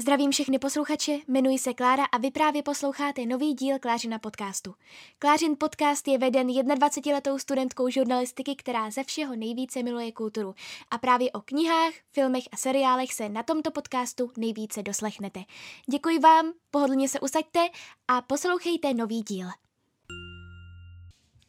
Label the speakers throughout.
Speaker 1: Zdravím všechny posluchače, jmenuji se Klára a vy právě posloucháte nový díl Klářina podcastu. Klářin podcast je veden 21-letou studentkou žurnalistiky, která ze všeho nejvíce miluje kulturu. A právě o knihách, filmech a seriálech se na tomto podcastu nejvíce doslechnete. Děkuji vám, pohodlně se usaďte a poslouchejte nový díl.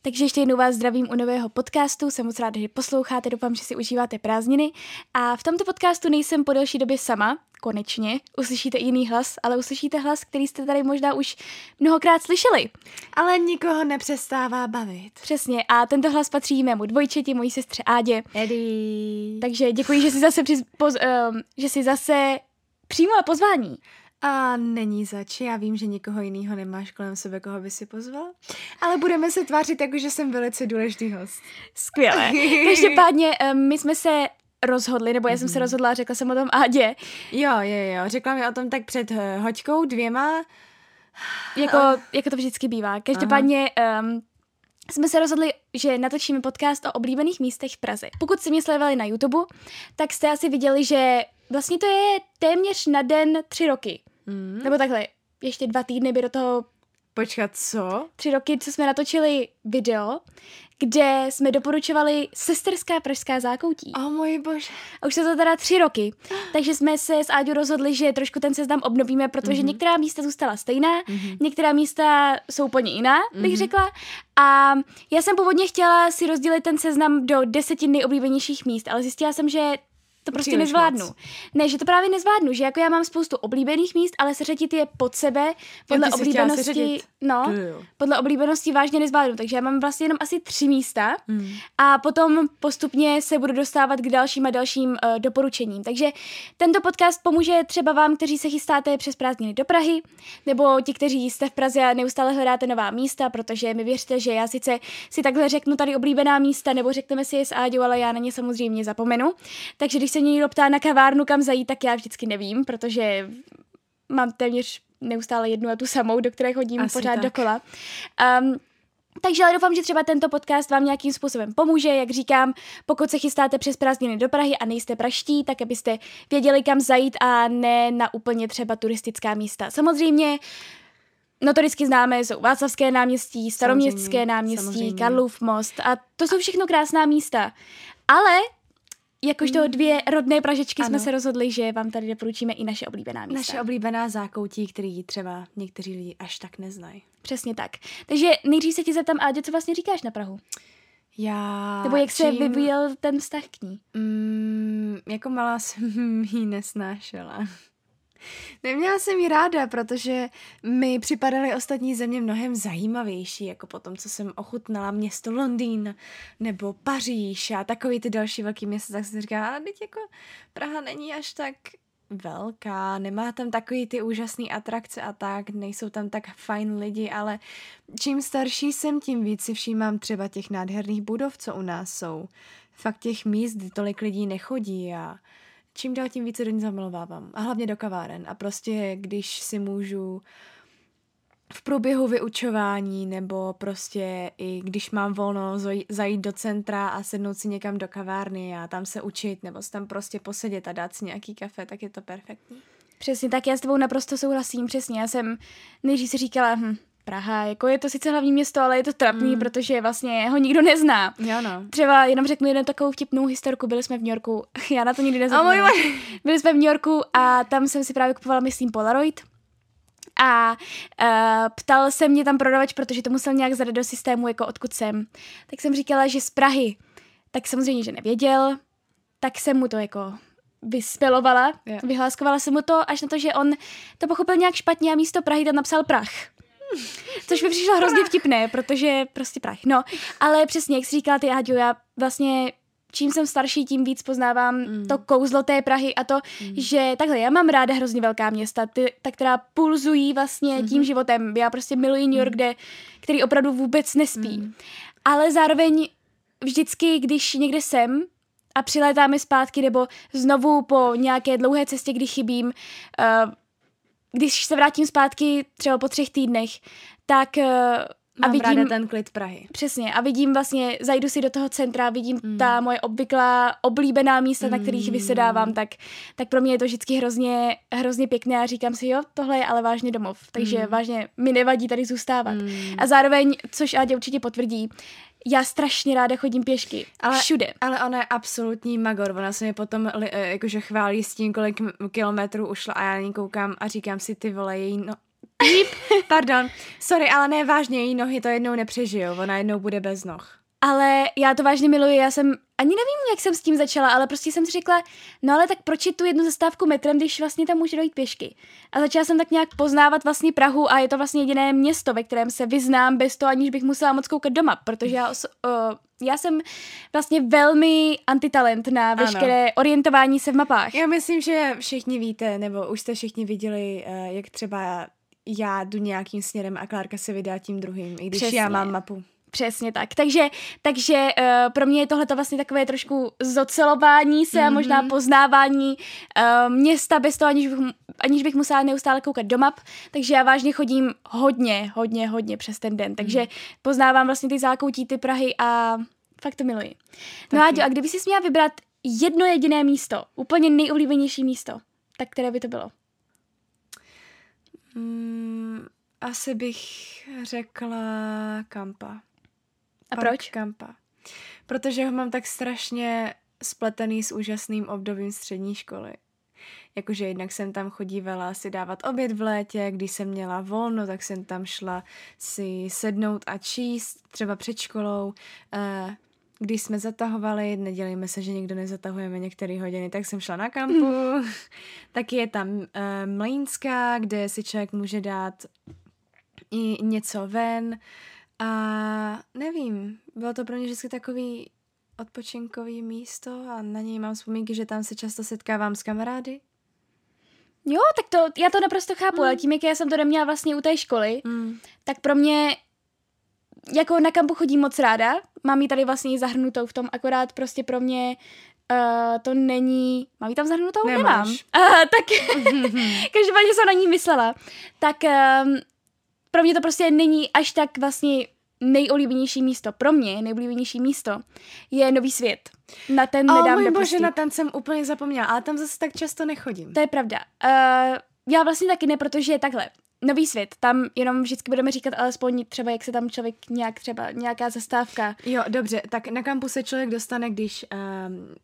Speaker 1: Takže ještě jednou vás zdravím u nového podcastu, jsem moc ráda, že posloucháte, doufám, že si užíváte prázdniny. A v tomto podcastu nejsem po delší době sama, konečně. Uslyšíte jiný hlas, ale uslyšíte hlas, který jste tady možná už mnohokrát slyšeli.
Speaker 2: Ale nikoho nepřestává bavit.
Speaker 1: Přesně, a tento hlas patří mému dvojčeti, mojí sestře Ádě.
Speaker 2: Eddie.
Speaker 1: Takže děkuji, že si zase, přiz, poz, um, že si zase přijmula pozvání.
Speaker 2: A není zač, já vím, že nikoho jiného nemáš kolem sebe, koho by si pozval, ale budeme se tvářit jako, že jsem velice důležitý host.
Speaker 1: Skvěle. Každopádně my jsme se rozhodli, nebo já jsem se rozhodla a řekla jsem o tom Ádě.
Speaker 2: Jo, jo, jo, řekla mi o tom tak před uh, hoďkou, dvěma.
Speaker 1: Jako, jako to vždycky bývá. Každopádně um, jsme se rozhodli, že natočíme podcast o oblíbených místech v Praze. Pokud jste mě sledovali na YouTube, tak jste asi viděli, že vlastně to je téměř na den tři roky. Mm. Nebo takhle, ještě dva týdny by do toho...
Speaker 2: Počkat, co?
Speaker 1: Tři roky, co jsme natočili video, kde jsme doporučovali sesterská pražská zákoutí.
Speaker 2: O oh, můj bože.
Speaker 1: A už se to teda tři roky. Takže jsme se s Áďou rozhodli, že trošku ten seznam obnovíme, protože mm-hmm. některá místa zůstala stejná, mm-hmm. některá místa jsou úplně jiná, bych mm-hmm. řekla. A já jsem původně chtěla si rozdělit ten seznam do deseti nejoblíbenějších míst, ale zjistila jsem, že to prostě Příliš nezvládnu. Moc. Ne, že to právě nezvládnu, že jako já mám spoustu oblíbených míst, ale seřadit je pod sebe podle
Speaker 2: jo,
Speaker 1: oblíbenosti. No, jo, podle oblíbenosti vážně nezvládnu, takže já mám vlastně jenom asi tři místa hmm. a potom postupně se budu dostávat k dalším a dalším uh, doporučením. Takže tento podcast pomůže třeba vám, kteří se chystáte přes prázdniny do Prahy, nebo ti, kteří jste v Praze a neustále hledáte nová místa, protože mi věřte, že já sice si takhle řeknu tady oblíbená místa, nebo řekneme si je s Áďou, ale já na ně samozřejmě zapomenu. Takže když se mě někdo ptá na kavárnu, kam zajít, tak já vždycky nevím, protože mám téměř neustále jednu a tu samou, do které chodím Asi pořád tak. dokola. Um, takže ale doufám, že třeba tento podcast vám nějakým způsobem pomůže. Jak říkám, pokud se chystáte přes prázdniny do Prahy a nejste praští, tak abyste věděli, kam zajít a ne na úplně třeba turistická místa. Samozřejmě notoricky známe jsou Václavské náměstí, Staroměstské samozřejmě, náměstí, samozřejmě. Karlův most a to jsou všechno krásná místa. Ale Jakožto mm. dvě rodné pražečky ano. jsme se rozhodli, že vám tady doporučíme i naše oblíbená místa.
Speaker 2: Naše oblíbená zákoutí, který třeba někteří lidi až tak neznají.
Speaker 1: Přesně tak. Takže nejdřív se ti zeptám, Ádě, co vlastně říkáš na Prahu?
Speaker 2: Já...
Speaker 1: Nebo jak čím... se vyvíjel ten vztah k ní?
Speaker 2: Mm, jako malá jsem ji nesnášela. Neměla jsem ji ráda, protože mi připadaly ostatní země mnohem zajímavější, jako po tom, co jsem ochutnala město Londýn nebo Paříž a takový ty další velký města, tak jsem říkala, teď jako Praha není až tak velká, nemá tam takový ty úžasné atrakce a tak, nejsou tam tak fajn lidi, ale čím starší jsem, tím víc si všímám třeba těch nádherných budov, co u nás jsou. Fakt těch míst, kdy tolik lidí nechodí a čím dál tím více do ní zamilovávám. A hlavně do kaváren. A prostě, když si můžu v průběhu vyučování nebo prostě i když mám volno zajít do centra a sednout si někam do kavárny a tam se učit nebo se tam prostě posedět a dát si nějaký kafe, tak je to perfektní.
Speaker 1: Přesně, tak já s tebou naprosto souhlasím, přesně. Já jsem nejdřív si říkala, hm, Praha, jako je to sice hlavní město, ale je to trapný, mm. protože vlastně ho nikdo nezná.
Speaker 2: Jo no.
Speaker 1: Třeba jenom řeknu jednu takovou vtipnou historku, byli jsme v New Yorku, já na to nikdy nezapomenu. Oh, byli jsme v New Yorku a tam jsem si právě kupovala, myslím, Polaroid. A uh, ptal se mě tam prodavač, protože to musel nějak zadat do systému, jako odkud jsem. Tak jsem říkala, že z Prahy. Tak samozřejmě, že nevěděl, tak jsem mu to jako vyspelovala, yeah. vyhláskovala jsem mu to, až na to, že on to pochopil nějak špatně a místo Prahy tam napsal Prach. Což mi přišlo hrozně vtipné, protože prostě prach. No, ale přesně, jak jsi říkala ty, Áďo, já vlastně čím jsem starší, tím víc poznávám mm. to kouzlo té Prahy a to, mm. že takhle, já mám ráda hrozně velká města, ty, ta, která pulzují vlastně mm-hmm. tím životem. Já prostě miluji New York, mm. kde, který opravdu vůbec nespí. Mm. Ale zároveň vždycky, když někde jsem a přilétáme zpátky, nebo znovu po nějaké dlouhé cestě, kdy chybím, uh, když se vrátím zpátky třeba po třech týdnech, tak uh,
Speaker 2: Mám a vidím ráda ten klid Prahy.
Speaker 1: Přesně. A vidím vlastně, zajdu si do toho centra, vidím mm. ta moje obvyklá oblíbená místa, mm. na kterých vysedávám, tak, tak pro mě je to vždycky hrozně, hrozně pěkné a říkám si, jo, tohle je ale vážně domov. Takže mm. vážně mi nevadí tady zůstávat. Mm. A zároveň, což Ádě určitě potvrdí, já strašně ráda chodím pěšky. Ale, všude.
Speaker 2: Ale ona je absolutní magor. Ona se mi potom eh, jakože chválí s tím, kolik kilometrů ušla a já na ní koukám a říkám si, ty vole, její no... Píp, pardon. Sorry, ale ne vážně, její nohy to jednou nepřežijou. Ona jednou bude bez noh.
Speaker 1: Ale já to vážně miluji, já jsem, ani nevím, jak jsem s tím začala, ale prostě jsem si řekla, no ale tak proč je tu jednu zastávku metrem, když vlastně tam může dojít pěšky. A začala jsem tak nějak poznávat vlastně Prahu a je to vlastně jediné město, ve kterém se vyznám bez toho, aniž bych musela moc koukat doma, protože já, uh, já jsem vlastně velmi antitalent na veškeré ano. orientování se v mapách.
Speaker 2: Já myslím, že všichni víte, nebo už jste všichni viděli, uh, jak třeba já jdu nějakým směrem a Klárka se vydá tím druhým, i když Přesně. já mám mapu.
Speaker 1: Přesně tak. Takže, takže uh, pro mě je tohle vlastně takové trošku zocelování se mm-hmm. a možná mhm. poznávání uh, města bez toho, aniž bych, aniž bych musela neustále koukat do map. Takže já vážně chodím hodně, hodně, hodně přes ten den. Takže mm. poznávám vlastně ty zákoutí, ty Prahy a fakt to miluji. No a, a kdyby si měla vybrat jedno jediné místo, úplně nejoblíbenější místo, tak které by to bylo?
Speaker 2: Mm, asi bych řekla Kampa.
Speaker 1: A Park proč?
Speaker 2: Kampa. Protože ho mám tak strašně spletený s úžasným obdobím střední školy. Jakože jednak jsem tam chodívala si dávat oběd v létě, když jsem měla volno, tak jsem tam šla si sednout a číst, třeba před školou. Eh, když jsme zatahovali, nedělíme se, že někdo nezatahujeme některé hodiny, tak jsem šla na kampu. Mm. Taky je tam uh, Mlínská, kde si člověk může dát i něco ven. A nevím, bylo to pro mě vždycky takový odpočinkový místo a na něj mám vzpomínky, že tam se často setkávám s kamarády.
Speaker 1: Jo, tak to, já to naprosto chápu, mm. ale tím, jak já jsem to neměla vlastně u té školy, mm. tak pro mě jako na kampu chodím moc ráda, mám ji tady vlastně zahrnutou v tom, akorát prostě pro mě Uh, to není... Mám ji tam zahrnutou? Nemáš. Nemám. Uh, tak každopádně jsem na ní myslela. Tak um, pro mě to prostě není až tak vlastně nejoblíbenější místo. Pro mě nejoblíbenější místo je Nový svět. Na ten
Speaker 2: oh, nedám můj bože, na ten jsem úplně zapomněla, ale tam zase tak často nechodím.
Speaker 1: To je pravda. Uh, já vlastně taky ne, protože takhle. Nový svět, tam jenom vždycky budeme říkat alespoň třeba, jak se tam člověk nějak třeba, nějaká zastávka.
Speaker 2: Jo, dobře, tak na kampu se člověk dostane, když um,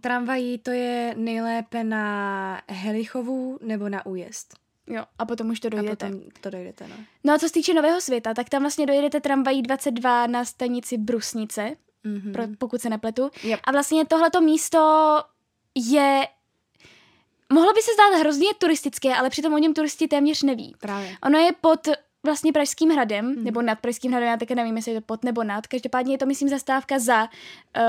Speaker 2: tramvají to je nejlépe na Helichovu nebo na újezd.
Speaker 1: Jo, a potom už to dojdete.
Speaker 2: A potom to dojdete, no.
Speaker 1: No a co se týče Nového světa, tak tam vlastně dojedete tramvají 22 na stanici Brusnice, mm-hmm. pro, pokud se nepletu. Yep. A vlastně tohleto místo je Mohlo by se zdát hrozně turistické, ale přitom o něm turisti téměř neví.
Speaker 2: Právě.
Speaker 1: Ono je pod vlastně Pražským hradem, mm. nebo nad Pražským hradem, já také nevím, jestli je to pod nebo nad. Každopádně je to, myslím, zastávka za uh,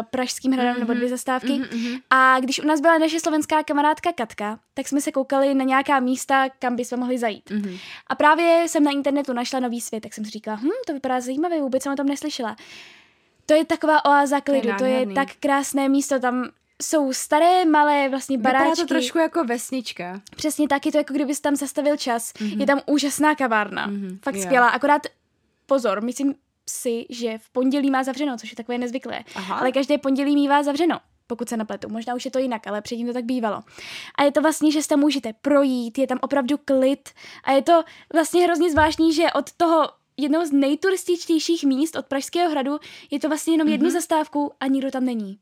Speaker 1: Pražským hradem, mm-hmm. nebo dvě zastávky. Mm-hmm. A když u nás byla naše slovenská kamarádka Katka, tak jsme se koukali na nějaká místa, kam bychom mohli zajít. Mm-hmm. A právě jsem na internetu našla nový svět, tak jsem si říkala, hm, to vypadá zajímavé, vůbec jsem o tom neslyšela. To je taková oáza klidu, to je, to je tak krásné místo, tam jsou staré, malé vlastně baráčky. Vypadá
Speaker 2: to trošku jako vesnička.
Speaker 1: Přesně tak, je to jako kdyby tam zastavil čas. Mm-hmm. Je tam úžasná kavárna. Mm-hmm. Fakt yeah. skvělá. Akorát pozor, myslím si, že v pondělí má zavřeno, což je takové nezvyklé. Aha. Ale každé pondělí mívá zavřeno pokud se nepletu. Možná už je to jinak, ale předtím to tak bývalo. A je to vlastně, že se tam můžete projít, je tam opravdu klid a je to vlastně hrozně zvláštní, že od toho jednoho z nejturističtějších míst od Pražského hradu je to vlastně jenom jednu mm-hmm. zastávku a nikdo tam není.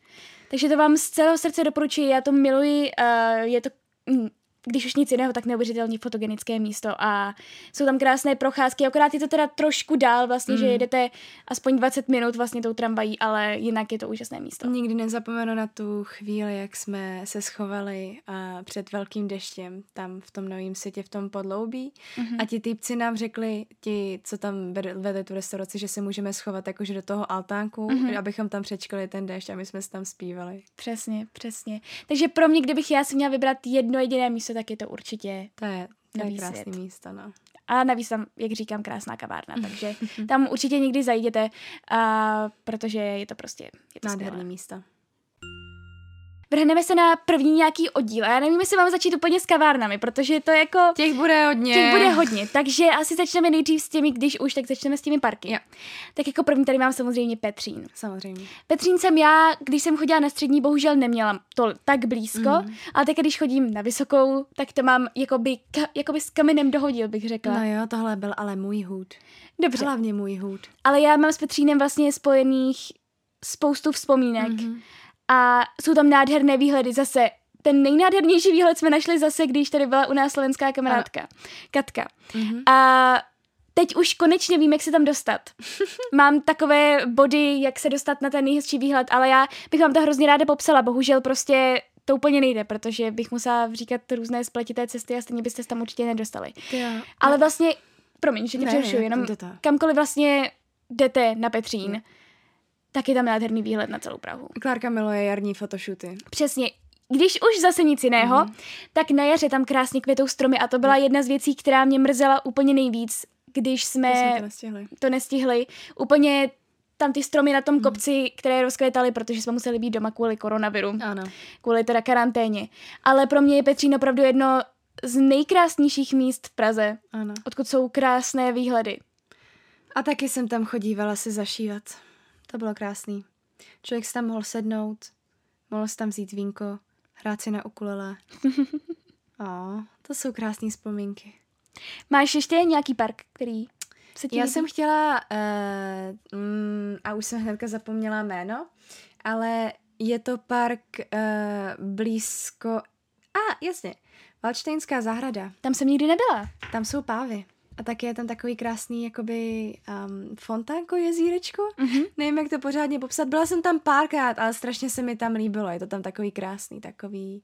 Speaker 1: Takže to vám z celého srdce doporučuji, já to miluji, uh, je to mm, když už nic jiného, tak neuvěřitelně fotogenické místo a jsou tam krásné procházky, akorát je to teda trošku dál vlastně, mm. že jedete aspoň 20 minut vlastně tou tramvají, ale jinak je to úžasné místo.
Speaker 2: Nikdy nezapomenu na tu chvíli, jak jsme se schovali a před velkým deštěm tam v tom novém světě, v tom podloubí mm-hmm. a ti týpci nám řekli, ti, co tam vedli tu restauraci, že se můžeme schovat jakože do toho altánku, mm-hmm. abychom tam přečkali ten dešť a my jsme se tam zpívali.
Speaker 1: Přesně, přesně. Takže pro mě, kdybych já si měla vybrat jedno jediné místo, místo, tak je to určitě
Speaker 2: To je, to je krásný svět. místo, no.
Speaker 1: A navíc tam, jak říkám, krásná kavárna, takže tam určitě někdy zajděte, a, protože je to prostě je to
Speaker 2: nádherné místo.
Speaker 1: Vrhneme se na první nějaký oddíl. A já nevím, jestli mám začít úplně s kavárnami, protože to jako...
Speaker 2: Těch bude hodně.
Speaker 1: Těch bude hodně, takže asi začneme nejdřív s těmi, když už, tak začneme s těmi parky.
Speaker 2: Jo.
Speaker 1: Tak jako první tady mám samozřejmě Petřín.
Speaker 2: Samozřejmě.
Speaker 1: Petřín jsem já, když jsem chodila na střední, bohužel neměla to tak blízko, mm. ale teď, když chodím na vysokou, tak to mám jakoby, ka, jakoby s kamenem dohodil, bych řekla.
Speaker 2: No jo, tohle byl ale můj hůd.
Speaker 1: Dobře.
Speaker 2: Hlavně můj hůd.
Speaker 1: Ale já mám s Petřínem vlastně spojených spoustu vzpomínek. Mm-hmm. A jsou tam nádherné výhledy zase. Ten nejnádhernější výhled jsme našli zase, když tady byla u nás slovenská kamarádka, ano. Katka. Mm-hmm. A teď už konečně vím, jak se tam dostat. Mám takové body, jak se dostat na ten nejhezčí výhled, ale já bych vám to hrozně ráda popsala. Bohužel prostě to úplně nejde, protože bych musela říkat různé spletité cesty a stejně byste se tam určitě nedostali.
Speaker 2: Já,
Speaker 1: ale vlastně, promiň, že tě přerušuju, jenom kamkoliv vlastně jdete na Petřín, ne tak je tam nádherný výhled na celou Prahu.
Speaker 2: Klárka miluje jarní fotoshooty.
Speaker 1: Přesně. Když už zase nic jiného, mm. tak na jaře tam krásně květou stromy a to byla jedna z věcí, která mě mrzela úplně nejvíc, když jsme,
Speaker 2: jsme to, nestihli.
Speaker 1: to nestihli. Úplně tam ty stromy na tom mm. kopci, které rozkvětaly, protože jsme museli být doma kvůli koronaviru.
Speaker 2: Ano.
Speaker 1: Kvůli teda karanténě. Ale pro mě je Petřín opravdu jedno z nejkrásnějších míst v Praze,
Speaker 2: ano.
Speaker 1: odkud jsou krásné výhledy.
Speaker 2: A taky jsem tam chodívala si zašívat. To bylo krásný. Člověk si tam mohl sednout, mohl si tam vzít vínko, hrát si na ukulele. o, to jsou krásné vzpomínky.
Speaker 1: Máš ještě nějaký park, který se ti
Speaker 2: Já jsem chtěla, uh, mm, a už jsem hnedka zapomněla jméno, ale je to park uh, blízko, a ah, jasně, Valčtejnská zahrada.
Speaker 1: Tam jsem nikdy nebyla.
Speaker 2: Tam jsou pávy. A taky je tam takový krásný jakoby um, fontánko jezírečko. Mm-hmm. Nevím, jak to pořádně popsat. Byla jsem tam párkrát, ale strašně se mi tam líbilo. Je to tam takový krásný, takový...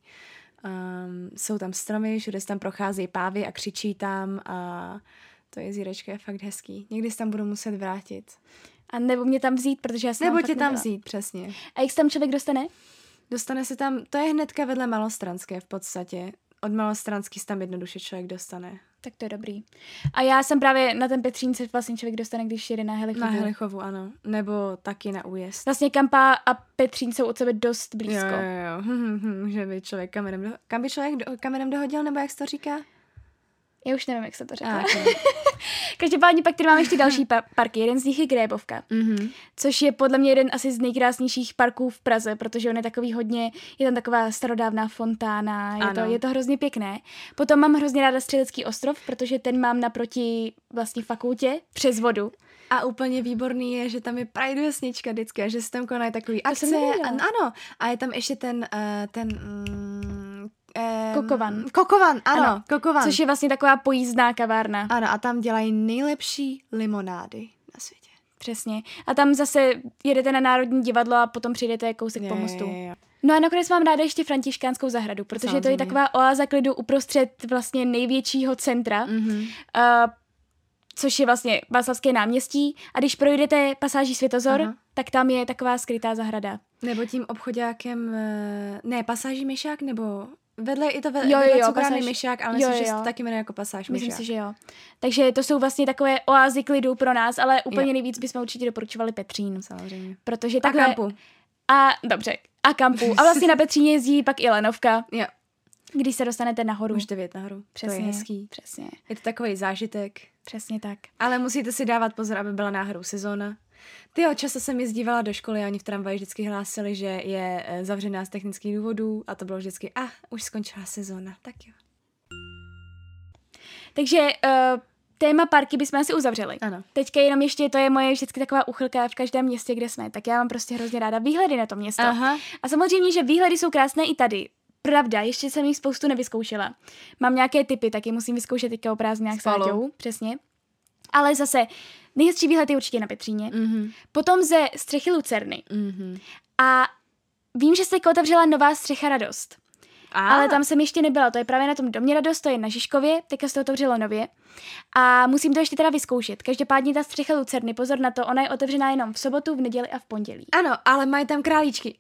Speaker 2: Um, jsou tam stromy, všude se tam procházejí pávy a křičí tam a to jezírečko je fakt hezký. Někdy se tam budu muset vrátit.
Speaker 1: A nebo mě tam vzít, protože já jsem
Speaker 2: Nebo tě tam nebyla. vzít, přesně.
Speaker 1: A jak se tam člověk dostane?
Speaker 2: Dostane se tam, to je hnedka vedle Malostranské v podstatě. Od Malostranský se tam jednoduše člověk dostane.
Speaker 1: Tak to je dobrý. A já jsem právě na ten Petřín se vlastně člověk dostane, když jede na Helichovu.
Speaker 2: Na Helichovu, ano. Nebo taky na újezd.
Speaker 1: Vlastně Kampa a Petřín jsou od sebe dost blízko.
Speaker 2: Jo, jo, jo. Může být člověk kamenem, do... kam by člověk do... kamenem dohodil, nebo jak se to říká?
Speaker 1: Já už nevím, jak se to říká. Okay. Každopádně pak tady máme ještě další pa- parky. Jeden z nich je Grébovka,
Speaker 2: mm-hmm.
Speaker 1: což je podle mě jeden asi z nejkrásnějších parků v Praze, protože on je takový hodně, je tam taková starodávná fontána, je, to, je to hrozně pěkné. Potom mám hrozně ráda Střelecký ostrov, protože ten mám naproti vlastně fakultě přes vodu.
Speaker 2: A úplně výborný je, že tam je Pride vesnička vždycky a že se tam konají takový akce. A, ano, a je tam ještě ten, uh, ten
Speaker 1: Um, Kokovan.
Speaker 2: Kokovan, ano, ano, Kokovan.
Speaker 1: Což je vlastně taková pojízdná kavárna.
Speaker 2: Ano, a tam dělají nejlepší limonády na světě.
Speaker 1: Přesně. A tam zase jedete na Národní divadlo a potom přijdete kousek je, po mostu. Je, je. No a nakonec mám ráda ještě Františkánskou zahradu, protože Samozřejmě. to je taková oáza klidu uprostřed vlastně největšího centra.
Speaker 2: Mm-hmm.
Speaker 1: Uh, což je vlastně Václavské náměstí. A když projdete pasáží Světozor, Aha. tak tam je taková skrytá zahrada.
Speaker 2: Nebo tím obchodákem, eh, ne, pasáží Myšák, nebo Vedle je i to vedle, jo, vedle jo, cukrárny pasáž... myšák, ale myslím, jo, jo. že se to taky jmenuje jako pasáž
Speaker 1: Myslím myšák. si, že jo. Takže to jsou vlastně takové oázy klidu pro nás, ale úplně jo. nejvíc bychom určitě doporučovali Petřín.
Speaker 2: Samozřejmě.
Speaker 1: Protože takhle...
Speaker 2: A kampu.
Speaker 1: A dobře, a kampu. A vlastně na Petříně jezdí pak i Lenovka.
Speaker 2: Jo.
Speaker 1: Když se dostanete nahoru.
Speaker 2: Můžete vědět nahoru. Přesně. To je hezký.
Speaker 1: Přesně.
Speaker 2: Je to takový zážitek.
Speaker 1: Přesně tak.
Speaker 2: Ale musíte si dávat pozor, aby byla náhodou sezóna. Ty jo, často jsem jezdívala do školy a oni v tramvaji vždycky hlásili, že je eh, zavřená z technických důvodů a to bylo vždycky, a ah, už skončila sezóna, tak jo.
Speaker 1: Takže uh, téma parky bychom asi uzavřeli.
Speaker 2: Ano.
Speaker 1: Teďka jenom ještě, to je moje vždycky taková uchylka v každém městě, kde jsme, tak já mám prostě hrozně ráda výhledy na to město.
Speaker 2: Aha.
Speaker 1: A samozřejmě, že výhledy jsou krásné i tady. Pravda, ještě jsem jich spoustu nevyzkoušela. Mám nějaké typy, taky musím vyzkoušet teďka o prázdninách s přesně. Ale zase nejhezčí výhled je určitě na Petříně.
Speaker 2: Mm-hmm.
Speaker 1: Potom ze střechy Lucerny.
Speaker 2: Mm-hmm.
Speaker 1: A vím, že se otevřela nová střecha Radost.
Speaker 2: A.
Speaker 1: Ale tam jsem ještě nebyla, to je právě na tom domě Radost, to je na Žižkově, teďka se to otevřelo nově. A musím to ještě teda vyzkoušet. Každopádně ta střecha Lucerny, pozor na to, ona je otevřená jenom v sobotu, v neděli a v pondělí.
Speaker 2: Ano, ale mají tam králíčky.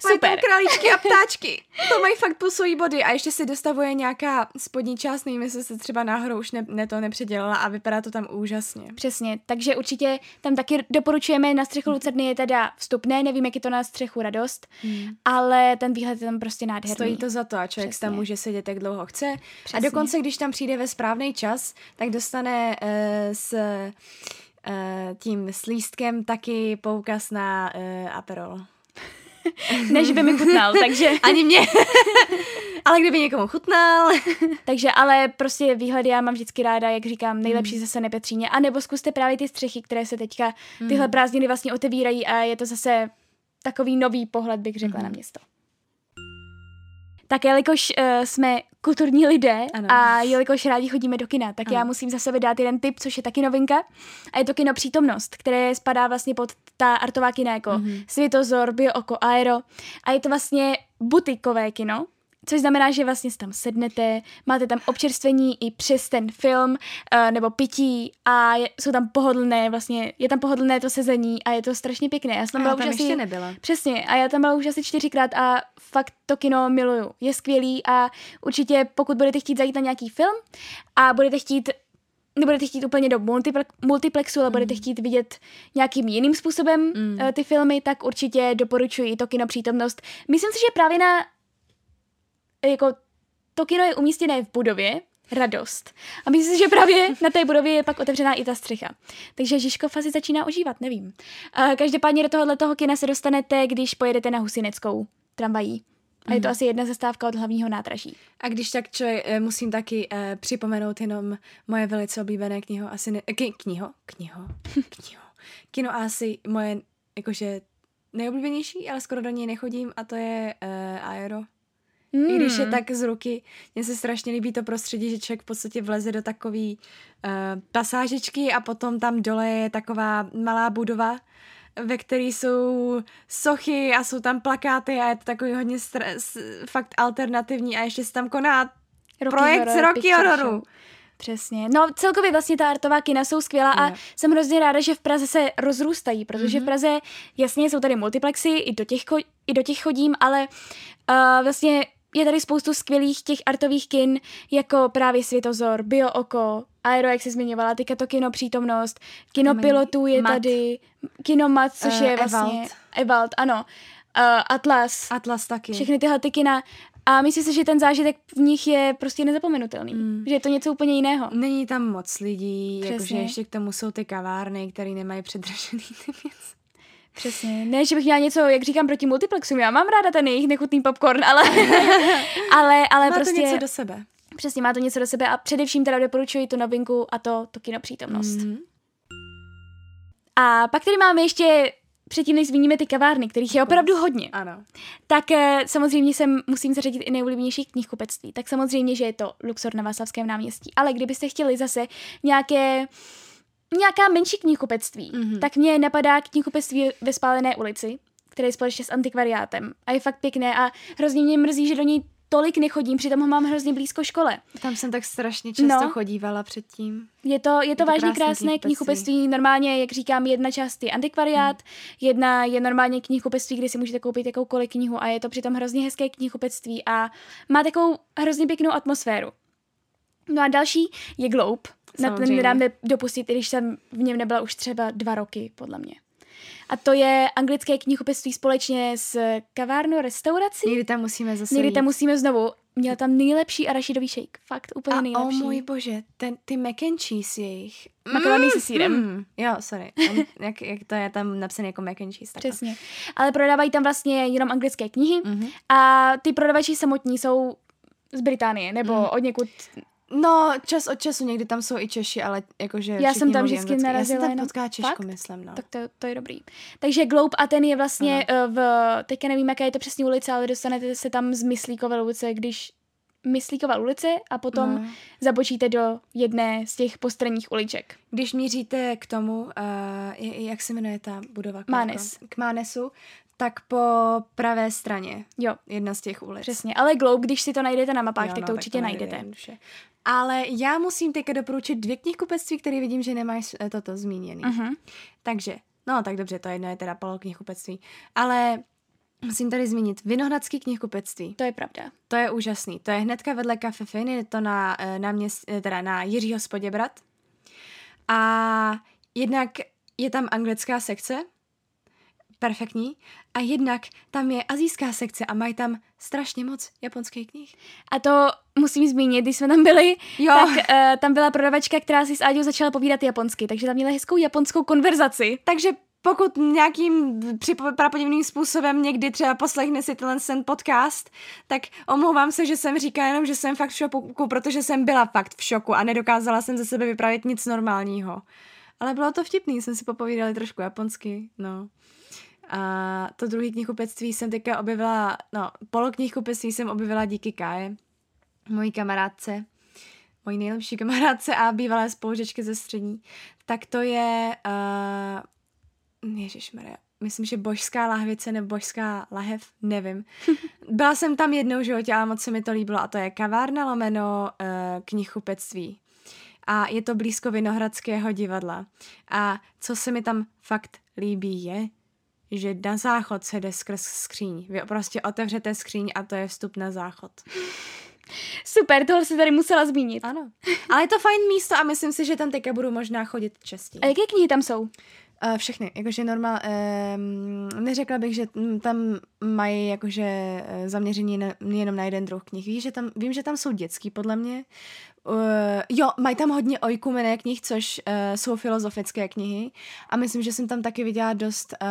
Speaker 2: Super. Mají králíčky a ptáčky. To mají fakt pulsují body a ještě si dostavuje nějaká spodní část, nevím, jestli se třeba náhodou už ne, ne to nepředělala a vypadá to tam úžasně.
Speaker 1: Přesně, takže určitě tam taky doporučujeme na střechu Lucerny je teda vstupné, nevím, jak je to na střechu radost, hmm. ale ten výhled je tam prostě nádherný.
Speaker 2: Stojí to za to a člověk Přesně. tam může sedět, jak dlouho chce. Přesně. A dokonce, když tam přijde ve správný čas, tak dostane uh, s uh, tím slístkem taky poukaz na uh, Aperol.
Speaker 1: než by mi chutnal, takže...
Speaker 2: Ani mě. ale kdyby někomu chutnal.
Speaker 1: takže ale prostě výhledy já mám vždycky ráda, jak říkám, nejlepší mm. zase nepetříně. A nebo zkuste právě ty střechy, které se teďka tyhle mm. prázdniny vlastně otevírají a je to zase takový nový pohled, bych řekla, mm. na město. Tak jelikož uh, jsme kulturní lidé ano. a jelikož rádi chodíme do kina, tak ano. já musím za sebe dát jeden tip, což je taky novinka. A je to kino Přítomnost, které spadá vlastně pod ta artová kina jako mm-hmm. Světozor, Bio Oko, Aero. A je to vlastně butikové kino, Což znamená, že vlastně tam sednete, máte tam občerstvení i přes ten film, uh, nebo pití a je, jsou tam pohodlné, vlastně je tam pohodlné to sezení a je to strašně pěkné.
Speaker 2: Já jsem tam, byla už asi, nebyla.
Speaker 1: Přesně, a já tam byla už asi čtyřikrát a fakt to kino miluju. Je skvělý a určitě pokud budete chtít zajít na nějaký film a budete chtít nebudete chtít úplně do multiple- multiplexu, ale mm. budete chtít vidět nějakým jiným způsobem mm. uh, ty filmy, tak určitě doporučuji to kino přítomnost. Myslím si, že právě na jako to kino je umístěné v budově, radost. A myslím si, že právě na té budově je pak otevřená i ta střecha. Takže Žižkov asi začíná ožívat, nevím. A každopádně do tohohle toho kina se dostanete, když pojedete na Husineckou tramvají. A je to mm. asi jedna zastávka od hlavního nádraží.
Speaker 2: A když tak člověk, eh, musím taky eh, připomenout jenom moje velice oblíbené kniho, asi ne, k, kniho, kniho, kniho. Kino asi moje, jakože nejoblíbenější, ale skoro do něj nechodím a to je uh, Aero. Mm. I když je hmm. tak z ruky. Mně se strašně líbí to prostředí, že člověk v podstatě vleze do takový uh, pasážičky a potom tam dole je taková malá budova, ve které jsou sochy a jsou tam plakáty a je to takový hodně stres, fakt alternativní a ještě se tam koná Roky projekt horror, Rocky Hororu.
Speaker 1: Přesně. No celkově vlastně ta artová kina jsou skvělá a jsem hrozně ráda, že v Praze se rozrůstají, protože mm-hmm. v mhm. Praze jasně jsou tady multiplexy, i do těch, i do těch chodím, ale uh, vlastně je tady spoustu skvělých těch artových kin, jako právě Světozor, Bio Oko, Aero, jak jsi zmiňovala, teďka to kino Přítomnost, kino Pilotů je Mat. tady, kino Mat, což uh, je vlastně... Evald. Evald, ano. Uh, Atlas.
Speaker 2: Atlas taky.
Speaker 1: Všechny tyhle ty kina. A myslím si, že ten zážitek v nich je prostě nezapomenutelný. Mm. Že je to něco úplně jiného.
Speaker 2: Není tam moc lidí, jakože ještě k tomu jsou ty kavárny, které nemají předražený ty věci.
Speaker 1: Přesně. Ne, že bych měla něco, jak říkám, proti multiplexům. Já mám ráda ten jejich nechutný popcorn, ale, ale, ale
Speaker 2: má
Speaker 1: prostě...
Speaker 2: to něco do sebe.
Speaker 1: Přesně, má to něco do sebe a především teda doporučuji tu novinku a to, to kino přítomnost. Mm-hmm. A pak tady máme ještě předtím, než zmíníme ty kavárny, kterých je opravdu hodně,
Speaker 2: ano.
Speaker 1: tak eh, samozřejmě jsem musím zařadit i nejoblíbenější knihkupectví. Tak samozřejmě, že je to Luxor na Václavském náměstí. Ale kdybyste chtěli zase nějaké nějaká menší knihkupectví, mm-hmm. tak mě napadá knihkupectví ve Spálené ulici, které je společně s antikvariátem. A je fakt pěkné a hrozně mě mrzí, že do něj tolik nechodím, přitom ho mám hrozně blízko škole.
Speaker 2: Tam jsem tak strašně často no. chodívala předtím.
Speaker 1: Je to, je to, je to vážně krásné knihkupectví. Normálně, jak říkám, jedna část je antikvariát, hmm. jedna je normálně knihkupectví, kde si můžete koupit jakoukoliv knihu a je to přitom hrozně hezké knihkupectví a má takovou hrozně pěknou atmosféru. No a další je Globe, na ten nedám dopustit, i když jsem v něm nebyla už třeba dva roky, podle mě. A to je anglické knihkupectví společně s kavárnou restaurací.
Speaker 2: Někdy tam musíme zase
Speaker 1: Někdy tam musíme znovu. Měl tam nejlepší arašidový shake. Fakt úplně
Speaker 2: a
Speaker 1: nejlepší.
Speaker 2: oh můj bože, ten, ty mac and cheese jejich.
Speaker 1: Makarony mm, se sírem.
Speaker 2: Mm, jo, sorry. jak, jak to je tam napsané jako mac and cheese.
Speaker 1: Takhle. Přesně. Ale prodávají tam vlastně jenom anglické knihy mm-hmm. a ty prodavači samotní jsou z Británie nebo mm. od někud
Speaker 2: No, čas od času, někdy tam jsou i Češi, ale jakože
Speaker 1: Já jsem tam vždycky narazila.
Speaker 2: Já jsem tam potkala Češku, Fakt? myslím, no.
Speaker 1: Tak to, to je dobrý. Takže Globe a ten je vlastně uh, v, teďka nevím, jaká je to přesně ulice, ale dostanete se tam z Myslíkové ulice, když Myslíková ulice a potom no. zabočíte do jedné z těch postranních uliček.
Speaker 2: Když míříte k tomu, uh, jak se jmenuje ta budova?
Speaker 1: Mánes.
Speaker 2: K Mánesu, tak po pravé straně.
Speaker 1: Jo.
Speaker 2: Jedna z těch ulic.
Speaker 1: Přesně, ale Globe, když si to najdete na mapách, jo, tak no, to určitě tak to najdete. Jednoduše.
Speaker 2: Ale já musím teďka doporučit dvě knihkupectví, které vidím, že nemají eh, toto zmíněné. Uh-huh. Takže, no tak dobře, to jedno je teda polo knihkupectví. Ale Musím tady zmínit Vinohradský knihkupectví.
Speaker 1: To je pravda.
Speaker 2: To je úžasný. To je hnedka vedle Cafe Fin, je to na, eh, na, měst, eh, teda na Jiřího Spoděbrat. A jednak je tam anglická sekce, perfektní, a jednak tam je azijská sekce a mají tam strašně moc japonských knih.
Speaker 1: A to musím zmínit, když jsme tam byli, jo. tak uh, tam byla prodavačka, která si s Áďou začala povídat japonsky, takže tam měla hezkou japonskou konverzaci.
Speaker 2: Takže pokud nějakým prapodivným způsobem někdy třeba poslechne si tenhle ten podcast, tak omlouvám se, že jsem říká jenom, že jsem fakt v šoku, protože jsem byla fakt v šoku a nedokázala jsem ze sebe vypravit nic normálního. Ale bylo to vtipný, jsme si popovídali trošku japonsky, no. A to druhý knihkupectví jsem teďka objevila, no, polo knihkupectví jsem objevila díky Káje, mojí kamarádce, mojí nejlepší kamarádce a bývalé spolužečky ze střední. Tak to je uh, Ježišmarja, myslím, že božská lahvice nebo božská lahev, nevím. Byla jsem tam jednou v životě, ale moc se mi to líbilo a to je kavárna lomeno uh, knihkupectví. A je to blízko Vinohradského divadla. A co se mi tam fakt líbí je, že na záchod se jde skrz skříň. Vy prostě otevřete skříň a to je vstup na záchod.
Speaker 1: Super, tohle se tady musela zmínit.
Speaker 2: Ano. Ale je to fajn místo a myslím si, že tam teďka budu možná chodit častěji.
Speaker 1: A jaké knihy tam jsou?
Speaker 2: Uh, všechny, jakože normál, um, neřekla bych, že tam mají jakože eh, zaměření na, jenom na jeden druh knih. Víš, že tam, vím, že tam jsou dětský, podle mě. Uh, jo, mají tam hodně ojkumené knih, což uh, jsou filozofické knihy a myslím, že jsem tam taky viděla dost uh,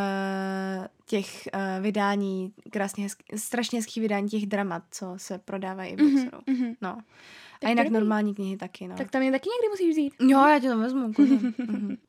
Speaker 2: těch uh, vydání, krásně hezký, strašně hezkých vydání těch dramat, co se prodávají v mm-hmm, mm-hmm. No. Tak a jinak normální knihy taky, no.
Speaker 1: Tak tam je taky někdy musíš vzít.
Speaker 2: Jo, já tě to vezmu. mm-hmm.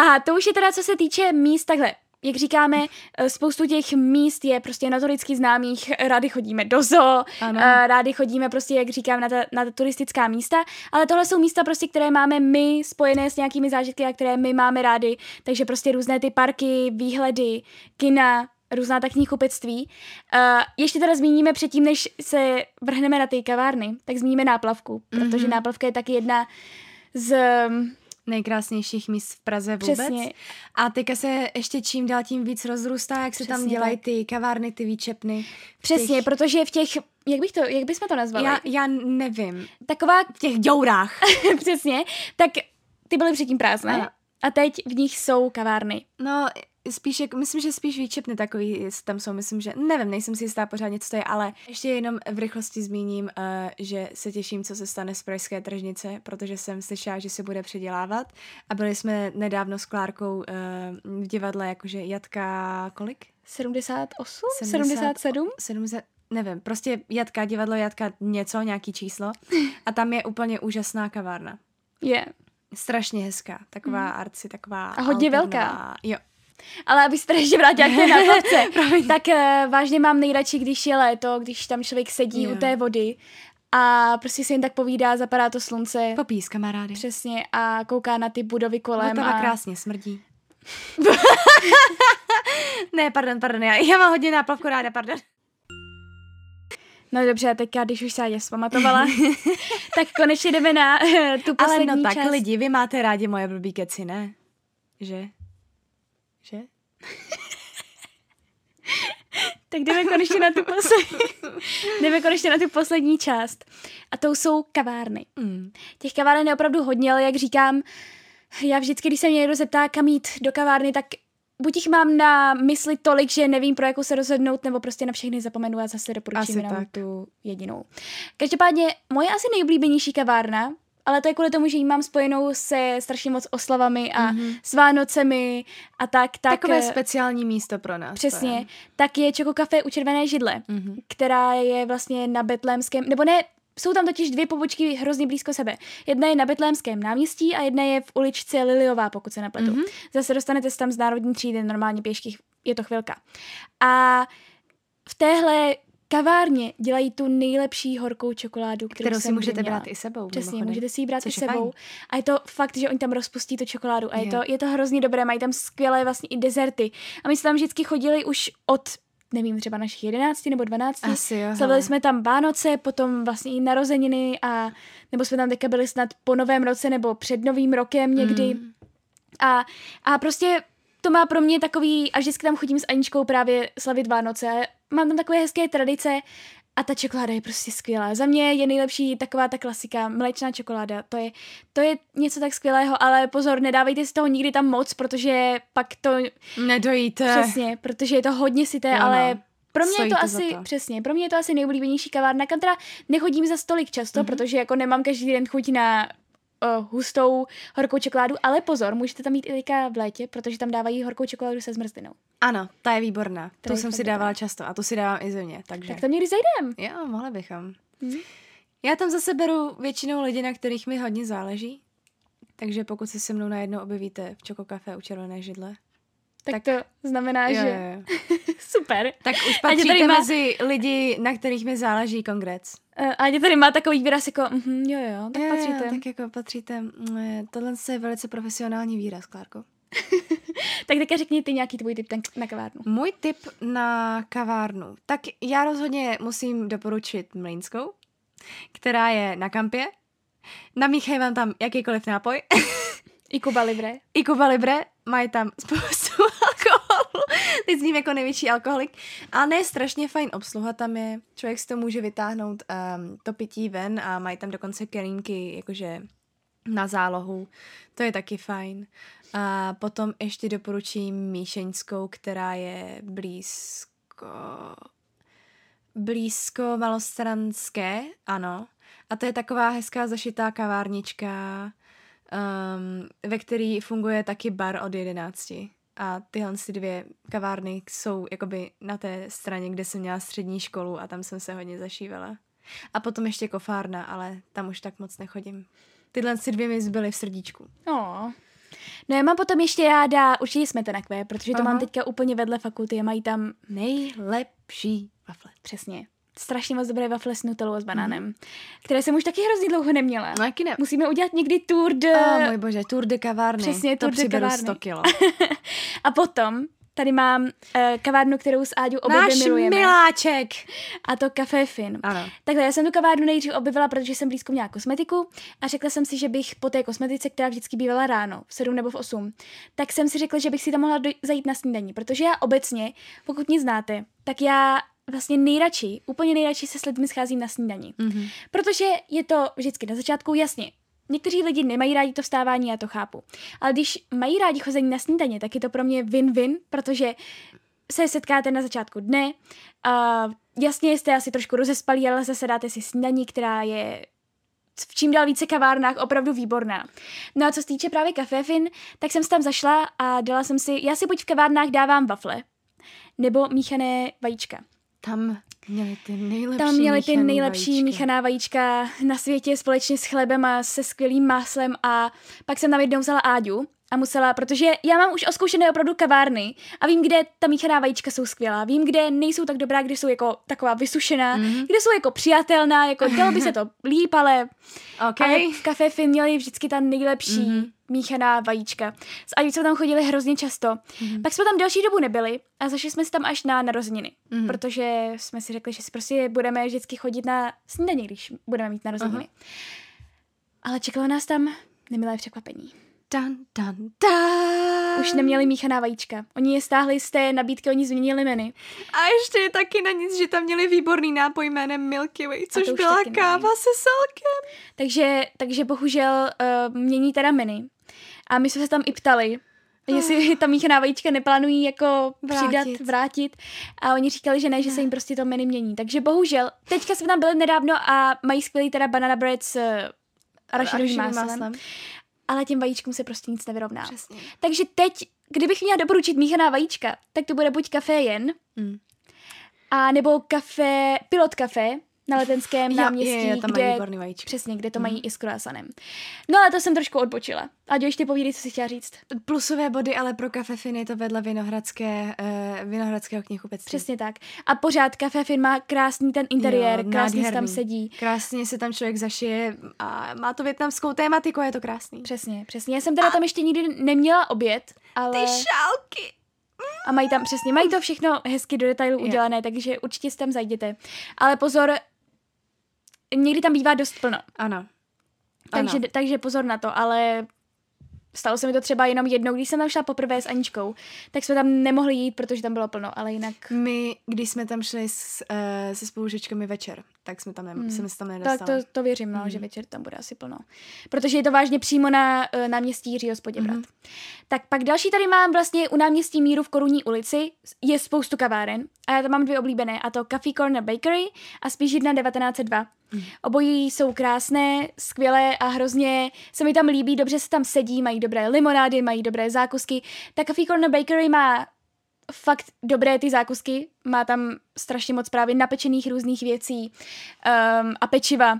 Speaker 1: A to už je teda, co se týče míst takhle. Jak říkáme, eh, spoustu těch míst je prostě notoricky známých, rádi chodíme do zoo, ano. Eh, rádi chodíme prostě, jak říkám, na ta, na ta turistická místa, ale tohle jsou místa prostě, které máme my spojené s nějakými zážitky a které my máme rádi, takže prostě různé ty parky, výhledy, kina, různá tak knihkupectví. Uh, ještě teda zmíníme předtím, než se vrhneme na ty kavárny, tak zmíníme náplavku, protože mm-hmm. náplavka je taky jedna z
Speaker 2: nejkrásnějších míst v Praze vůbec. Přesně. A teďka se ještě čím dál tím víc rozrůstá, jak se Přesně tam dělají tak. ty kavárny, ty výčepny.
Speaker 1: Přesně, těch... protože v těch, jak bych to, jak bychom to nazvali?
Speaker 2: Já, já nevím.
Speaker 1: Taková...
Speaker 2: V těch děurách.
Speaker 1: Přesně, tak ty byly předtím prázdné. Ano. A teď v nich jsou kavárny.
Speaker 2: No, spíš, jak, myslím, že spíš výčepny takový tam jsou, myslím, že, nevím, nejsem si jistá pořádně, co to je, ale ještě jenom v rychlosti zmíním, uh, že se těším, co se stane z Pražské tržnice, protože jsem slyšela, že se bude předělávat a byli jsme nedávno s Klárkou uh, v divadle, jakože Jatka, kolik?
Speaker 1: 78? 77?
Speaker 2: 70, nevím, prostě Jatka, divadlo Jatka, něco, nějaký číslo a tam je úplně úžasná kavárna.
Speaker 1: Je. Yeah.
Speaker 2: Strašně hezká, taková mm. arci, taková...
Speaker 1: A hodně velká.
Speaker 2: Jo,
Speaker 1: ale abych se tady ještě vrátila k té náplavce, tak uh, vážně mám nejradši, když je léto, když tam člověk sedí yeah. u té vody a prostě se jen tak povídá, zapadá to slunce.
Speaker 2: Popí s kamarády.
Speaker 1: Přesně a kouká na ty budovy kolem.
Speaker 2: Vltava a... krásně smrdí. ne, pardon, pardon, já, já mám hodně náplavku ráda, pardon.
Speaker 1: No dobře, teďka, když už se Ádě zpamatovala, tak konečně jdeme na uh, tu poslední
Speaker 2: Ale no
Speaker 1: tak
Speaker 2: část. lidi, vy máte rádi moje blbý keci, ne? Že?
Speaker 1: Tak jdeme konečně na tu poslední, jdeme konečně na tu poslední část. A to jsou kavárny. Mm. Těch kaváren je opravdu hodně, ale jak říkám, já vždycky, když se mě někdo zeptá, kam jít do kavárny, tak buď jich mám na mysli tolik, že nevím, pro jakou se rozhodnout, nebo prostě na všechny zapomenu a zase doporučím jenom tu jedinou. Každopádně moje asi nejoblíbenější kavárna ale to je kvůli tomu, že ji mám spojenou se strašně moc oslavami a mm-hmm. s Vánocemi a tak. tak
Speaker 2: Takové eh, speciální místo pro nás.
Speaker 1: Přesně. Je. Tak je Čoko Café u Červené židle, mm-hmm. která je vlastně na Betlémském, nebo ne, jsou tam totiž dvě pobočky hrozně blízko sebe. Jedna je na Betlémském náměstí a jedna je v uličce Liliová, pokud se nepletu. Mm-hmm. Zase dostanete se tam z národní třídy normálně pěšky, je to chvilka. A v téhle kavárně dělají tu nejlepší horkou čokoládu, kterou, kterou
Speaker 2: si můžete brát i sebou.
Speaker 1: Přesně, mimochodem. můžete si ji brát i sebou. Fajn. A je to fakt, že oni tam rozpustí tu čokoládu a je, je. to, je to hrozně dobré, mají tam skvělé vlastně i dezerty. A my jsme tam vždycky chodili už od nevím, třeba našich jedenácti nebo dvanácti.
Speaker 2: Asi jo.
Speaker 1: Slavili jsme tam Vánoce, potom vlastně i narozeniny a nebo jsme tam teďka byli snad po novém roce nebo před novým rokem někdy. Mm. A, a prostě to má pro mě takový, a vždycky tam chodím s Aničkou právě slavit Vánoce. Mám tam takové hezké tradice a ta čokoláda je prostě skvělá. Za mě je nejlepší taková ta klasika, mléčná čokoláda. To je, to je něco tak skvělého, ale pozor, nedávejte si toho nikdy tam moc, protože pak to...
Speaker 2: Nedojíte.
Speaker 1: Přesně, protože je to hodně sité, no, ale. Pro mě je to asi, to. přesně, pro mě je to asi nejoblíbenější kavárna, kam teda nechodím za stolik často, mm-hmm. protože jako nemám každý den chuť na uh, hustou horkou čokoládu, ale pozor, můžete tam mít i teďka v létě, protože tam dávají horkou čokoládu se zmrzlinou.
Speaker 2: Ano, ta je výborná. To jsem si dávala často a to si dávám i země, takže.
Speaker 1: Tak tam někdy zajdem.
Speaker 2: Jo, mohli bychom. Hmm. Já tam zase beru většinou lidi, na kterých mi hodně záleží, takže pokud se se mnou najednou objevíte v Čoko Café u Červené židle,
Speaker 1: tak, tak to znamená, jo, že... Jo, jo. Super.
Speaker 2: Tak už patříte má... mezi lidi, na kterých mi záleží kongrec.
Speaker 1: Uh, a tady má takový výraz jako, mm, jo, jo, tak jo, patříte.
Speaker 2: Jo, tak jako patříte. Mm, tohle je velice profesionální výraz, Klárko.
Speaker 1: tak teďka řekni ty nějaký tvůj tip na kavárnu.
Speaker 2: Můj tip na kavárnu. Tak já rozhodně musím doporučit Mlínskou, která je na kampě. Namíchají vám tam jakýkoliv nápoj.
Speaker 1: I Kuba Libre.
Speaker 2: I Kuba Libre. Mají tam spoustu. Teď zním jako největší alkoholik. A ne, strašně fajn obsluha tam je. Člověk si to může vytáhnout um, to pití ven a mají tam dokonce kelínky, jakože na zálohu. To je taky fajn. A potom ještě doporučím Míšeňskou, která je blízko blízko Malostranské, ano. A to je taková hezká zašitá kavárnička, um, ve který funguje taky bar od 11. A tyhle si dvě kavárny jsou jakoby na té straně, kde jsem měla střední školu a tam jsem se hodně zašívala. A potom ještě kofárna, ale tam už tak moc nechodím. Tyhle si dvě mi zbyly v srdíčku.
Speaker 1: Oh. No já mám potom ještě ráda určitě smetanakvé, protože to Aha. mám teďka úplně vedle fakulty a mají tam nejlepší wafle. Přesně strašně moc dobré wafle s nutelou a s banánem, mm. které jsem už taky hrozně dlouho neměla.
Speaker 2: No, jaký ne.
Speaker 1: Musíme udělat někdy tour de...
Speaker 2: Oh, můj bože, tour de kavárny.
Speaker 1: Přesně, tour
Speaker 2: to
Speaker 1: de kavárny.
Speaker 2: 100 kilo.
Speaker 1: a potom tady mám uh, kavárnu, kterou s Áďou obě
Speaker 2: Náš
Speaker 1: milujeme.
Speaker 2: miláček.
Speaker 1: A to Café Fin.
Speaker 2: Ano.
Speaker 1: Takhle, já jsem tu kavárnu nejdřív objevila, protože jsem blízko měla kosmetiku a řekla jsem si, že bych po té kosmetice, která vždycky bývala ráno, v 7 nebo v 8, tak jsem si řekla, že bych si tam mohla doj- zajít na snídaní, protože já obecně, pokud mě znáte, tak já vlastně nejradši, úplně nejradši se s lidmi scházím na snídani. Mm-hmm. Protože je to vždycky na začátku jasně. Někteří lidi nemají rádi to vstávání, já to chápu. Ale když mají rádi chození na snídaně, tak je to pro mě win-win, protože se setkáte na začátku dne. A jasně jste asi trošku rozespalí, ale zase dáte si snídaní, která je v čím dál více kavárnách opravdu výborná. No a co se týče právě Fin, tak jsem tam zašla a dala jsem si, já si buď v kavárnách dávám wafle, nebo míchané vajíčka.
Speaker 2: Tam měli ty nejlepší
Speaker 1: Tam měli ty nejlepší míchaná vajíčka na světě společně s chlebem a se skvělým máslem a pak jsem tam jednou vzala Áďu a musela, protože já mám už oskoušené opravdu kavárny a vím, kde ta míchaná vajíčka jsou skvělá. Vím, kde nejsou tak dobrá, kde jsou jako taková vysušená, mm-hmm. kde jsou jako přijatelná, jako dělo by se to líp, ale,
Speaker 2: okay.
Speaker 1: ale v Café Fin měli vždycky ta nejlepší mm-hmm. míchaná vajíčka. S Adi jsme tam chodili hrozně často. Mm-hmm. Pak jsme tam delší dobu nebyli a zašli jsme si tam až na narozeniny, mm-hmm. protože jsme si řekli, že si prostě budeme vždycky chodit na snídaně, když budeme mít narozeniny. Uh-huh. Ale čekalo nás tam nemilé překvapení.
Speaker 2: Dan, dan, dan.
Speaker 1: Už neměli míchaná vajíčka. Oni je stáhli z té nabídky, oni změnili menu.
Speaker 2: A ještě je taky na nic, že tam měli výborný nápoj jménem Milky Way, což byla káva se salkem.
Speaker 1: Takže, takže bohužel uh, mění teda menu. A my jsme se tam i ptali, oh. jestli ta míchaná vajíčka neplánují jako vrátit. přidat, vrátit. A oni říkali, že ne, že se jim prostě to menu mění. Takže bohužel, teďka jsme tam byli nedávno a mají skvělý teda banana bread s arašidovým máslem. máslem ale těm vajíčkům se prostě nic nevyrovná.
Speaker 2: Přesně.
Speaker 1: Takže teď, kdybych měla doporučit míchaná vajíčka, tak to bude buď kafe jen, mm. a nebo kafe, pilot kafe, na letenském náměstí,
Speaker 2: je, je, tam
Speaker 1: kde,
Speaker 2: mají
Speaker 1: přesně, kde to mm. mají i s croissanem. No ale to jsem trošku odbočila. A ještě povídej, co si chtěla říct.
Speaker 2: Plusové body, ale pro kafe Fin je to vedle Vinohradské, uh, Vinohradského knihkupectví.
Speaker 1: Přesně tak. A pořád kafe Fin má krásný ten interiér, jo, krásně se tam sedí.
Speaker 2: Krásně se tam člověk zašije a má to větnamskou tématiku, je to krásný.
Speaker 1: Přesně, přesně. Já jsem teda a... tam ještě nikdy neměla oběd, ale...
Speaker 2: Ty šálky!
Speaker 1: A mají tam přesně, mají to všechno hezky do detailu udělané, takže určitě si tam zajděte. Ale pozor, někdy tam bývá dost plno.
Speaker 2: Ano.
Speaker 1: Takže,
Speaker 2: ano.
Speaker 1: takže pozor na to, ale Stalo se mi to třeba jenom jednou, když jsem tam šla poprvé s Aničkou, tak jsme tam nemohli jít, protože tam bylo plno, ale jinak...
Speaker 2: My, když jsme tam šli s, uh, se spolužečkami večer, tak jsme tam, ne- hmm. jsme se tam nedostali.
Speaker 1: Tak to, to věřím, no, hmm. že večer tam bude asi plno. Protože je to vážně přímo na uh, náměstí Jiřího Spoděbrat. Hmm. Tak pak další tady mám vlastně u náměstí Míru v Korunní ulici, je spoustu kaváren a já tam mám dvě oblíbené, a to Coffee Corner Bakery a spíš jedna 1902. Obojí jsou krásné, skvělé a hrozně se mi tam líbí, dobře se tam sedí, mají dobré limonády, mají dobré zákusky. Ta Coffee Corner Bakery má fakt dobré ty zákusky, má tam strašně moc právě napečených různých věcí um, a pečiva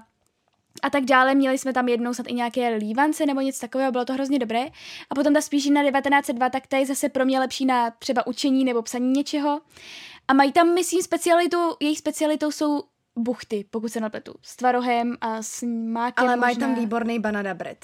Speaker 1: a tak dále. Měli jsme tam jednou snad i nějaké lívance nebo něco takového, bylo to hrozně dobré. A potom ta spíš na 1902, tak ta je zase pro mě lepší na třeba učení nebo psaní něčeho. A mají tam, myslím, specialitu, jejich specialitou jsou buchty, pokud se napletu, s tvarohem a s mákem
Speaker 2: Ale mají tam výborný banana bread.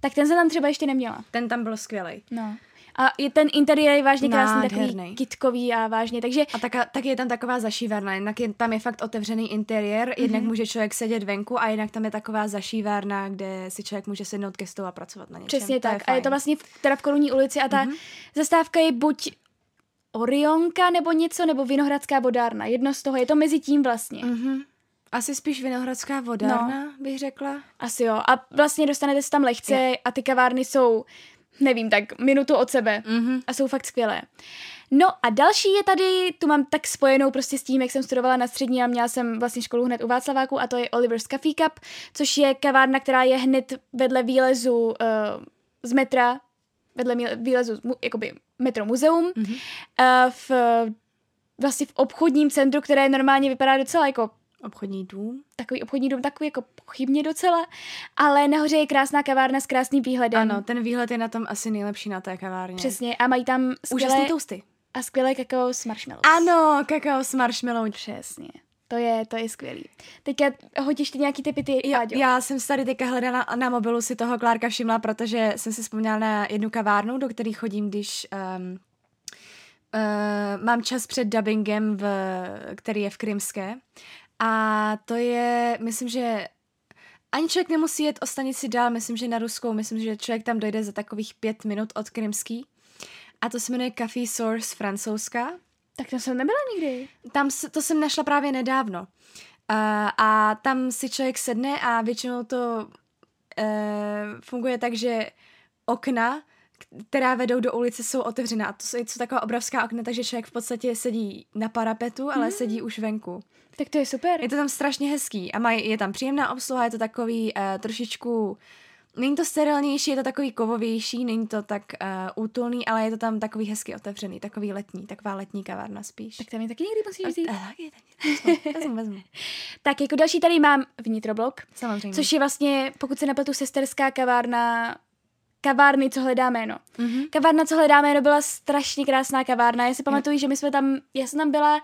Speaker 1: Tak ten jsem tam třeba ještě neměla.
Speaker 2: Ten tam byl skvělý.
Speaker 1: No. A je ten interiér je vážně krásný, Nádherný. takový kitkový a vážně, takže...
Speaker 2: A tak, tak je tam taková zašívárna, jednak je, tam je fakt otevřený interiér, mm-hmm. jednak může člověk sedět venku a jednak tam je taková zašívárna, kde si člověk může sednout ke stolu a pracovat na něčem.
Speaker 1: Přesně to tak. Je a je to vlastně v, teda v Korunní ulici a ta mm-hmm. zastávka je buď Orionka nebo něco, nebo Vinohradská vodárna. Jedno z toho, je to mezi tím vlastně.
Speaker 2: Mm-hmm. Asi spíš Vinohradská vodárna, no. bych řekla.
Speaker 1: Asi jo. A vlastně dostanete se tam lehce je. a ty kavárny jsou, nevím, tak minutu od sebe. Mm-hmm. A jsou fakt skvělé. No a další je tady, tu mám tak spojenou prostě s tím, jak jsem studovala na střední a měla jsem vlastně školu hned u Václaváku a to je Oliver's Coffee Cup, což je kavárna, která je hned vedle výlezu uh, z metra, vedle výlezu, jakoby metro muzeum, mm-hmm. uh, v vlastně v obchodním centru, které normálně vypadá docela jako
Speaker 2: Obchodní dům?
Speaker 1: Takový obchodní dům, takový jako pochybně docela, ale nahoře je krásná kavárna s krásným výhledem.
Speaker 2: Ano, ten výhled je na tom asi nejlepší na té kavárně.
Speaker 1: Přesně, a mají tam
Speaker 2: skvělé... Úžasný toasty.
Speaker 1: A skvělé kakao s marshmallows.
Speaker 2: Ano, kakao s marshmallow.
Speaker 1: Přesně. To je, to je skvělý. Teďka hodíš ty nějaký typy, ty,
Speaker 2: já, já jsem tady teďka hledala na mobilu, si toho Klárka všimla, protože jsem si vzpomněla na jednu kavárnu, do které chodím, když um, uh, mám čas před dubbingem, v, který je v Krymské. A to je, myslím, že ani člověk nemusí jet o stanici dál, myslím, že na Ruskou, myslím, že člověk tam dojde za takových pět minut od Krymský. A to se jmenuje Café Source francouzská.
Speaker 1: Tak to jsem nebyla nikdy.
Speaker 2: Tam to jsem našla právě nedávno. Uh, a tam si člověk sedne a většinou to uh, funguje tak, že okna, která vedou do ulice, jsou otevřená. A to jsou, jsou taková obrovská okna, takže člověk v podstatě sedí na parapetu, ale mm. sedí už venku.
Speaker 1: Tak to je super.
Speaker 2: Je to tam strašně hezký a maj, je tam příjemná obsluha, je to takový uh, trošičku Není to sterilnější, je to takový kovovější, není to tak uh, útulný, ale je to tam takový hezky otevřený, takový letní, taková letní kavárna spíš.
Speaker 1: Tak tam je taky někdy musíš vzít.
Speaker 2: Taky, vezmu, vezmu.
Speaker 1: tak jako další tady mám vnitroblok,
Speaker 2: Samozřejmě.
Speaker 1: což je vlastně, pokud se nepletu, sesterská kavárna kavárny, co hledá jméno. Mm-hmm. Kavárna, co hledá jméno, byla strašně krásná kavárna. Já si pamatuju, že my jsme tam, já jsem tam byla,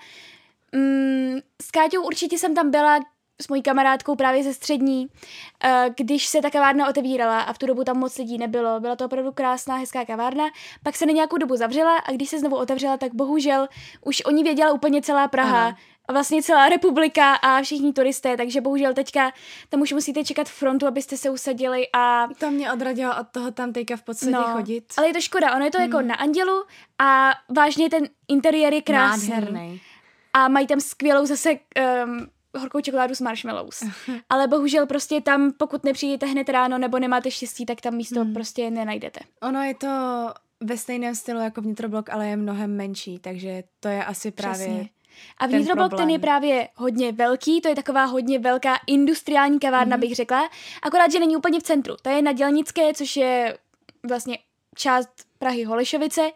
Speaker 1: mm, s Káťou určitě jsem tam byla s mojí kamarádkou právě ze střední, eh, když se ta kavárna otevírala a v tu dobu tam moc lidí nebylo. Byla to opravdu krásná, hezká kavárna. Pak se na nějakou dobu zavřela a když se znovu otevřela, tak bohužel už o ní věděla úplně celá Praha. Aha. A vlastně celá republika a všichni turisté, takže bohužel teďka tam už musíte čekat frontu, abyste se usadili a...
Speaker 2: To mě odradilo od toho tam teďka v podstatě no, chodit.
Speaker 1: Ale je to škoda, ono je to jako hmm. jako na Andělu a vážně ten interiér je krásný. Nádherný. A mají tam skvělou zase um, horkou čokoládu s marshmallows. Ale bohužel prostě tam, pokud nepřijdete hned ráno nebo nemáte štěstí, tak tam místo hmm. prostě nenajdete.
Speaker 2: Ono je to ve stejném stylu jako vnitroblok, ale je mnohem menší, takže to je asi právě Přesně.
Speaker 1: A vnitroblok ten, ten je právě hodně velký, to je taková hodně velká industriální kavárna, mm-hmm. bych řekla, akorát, že není úplně v centru. To je na Dělnické, což je vlastně část Prahy Holešovice,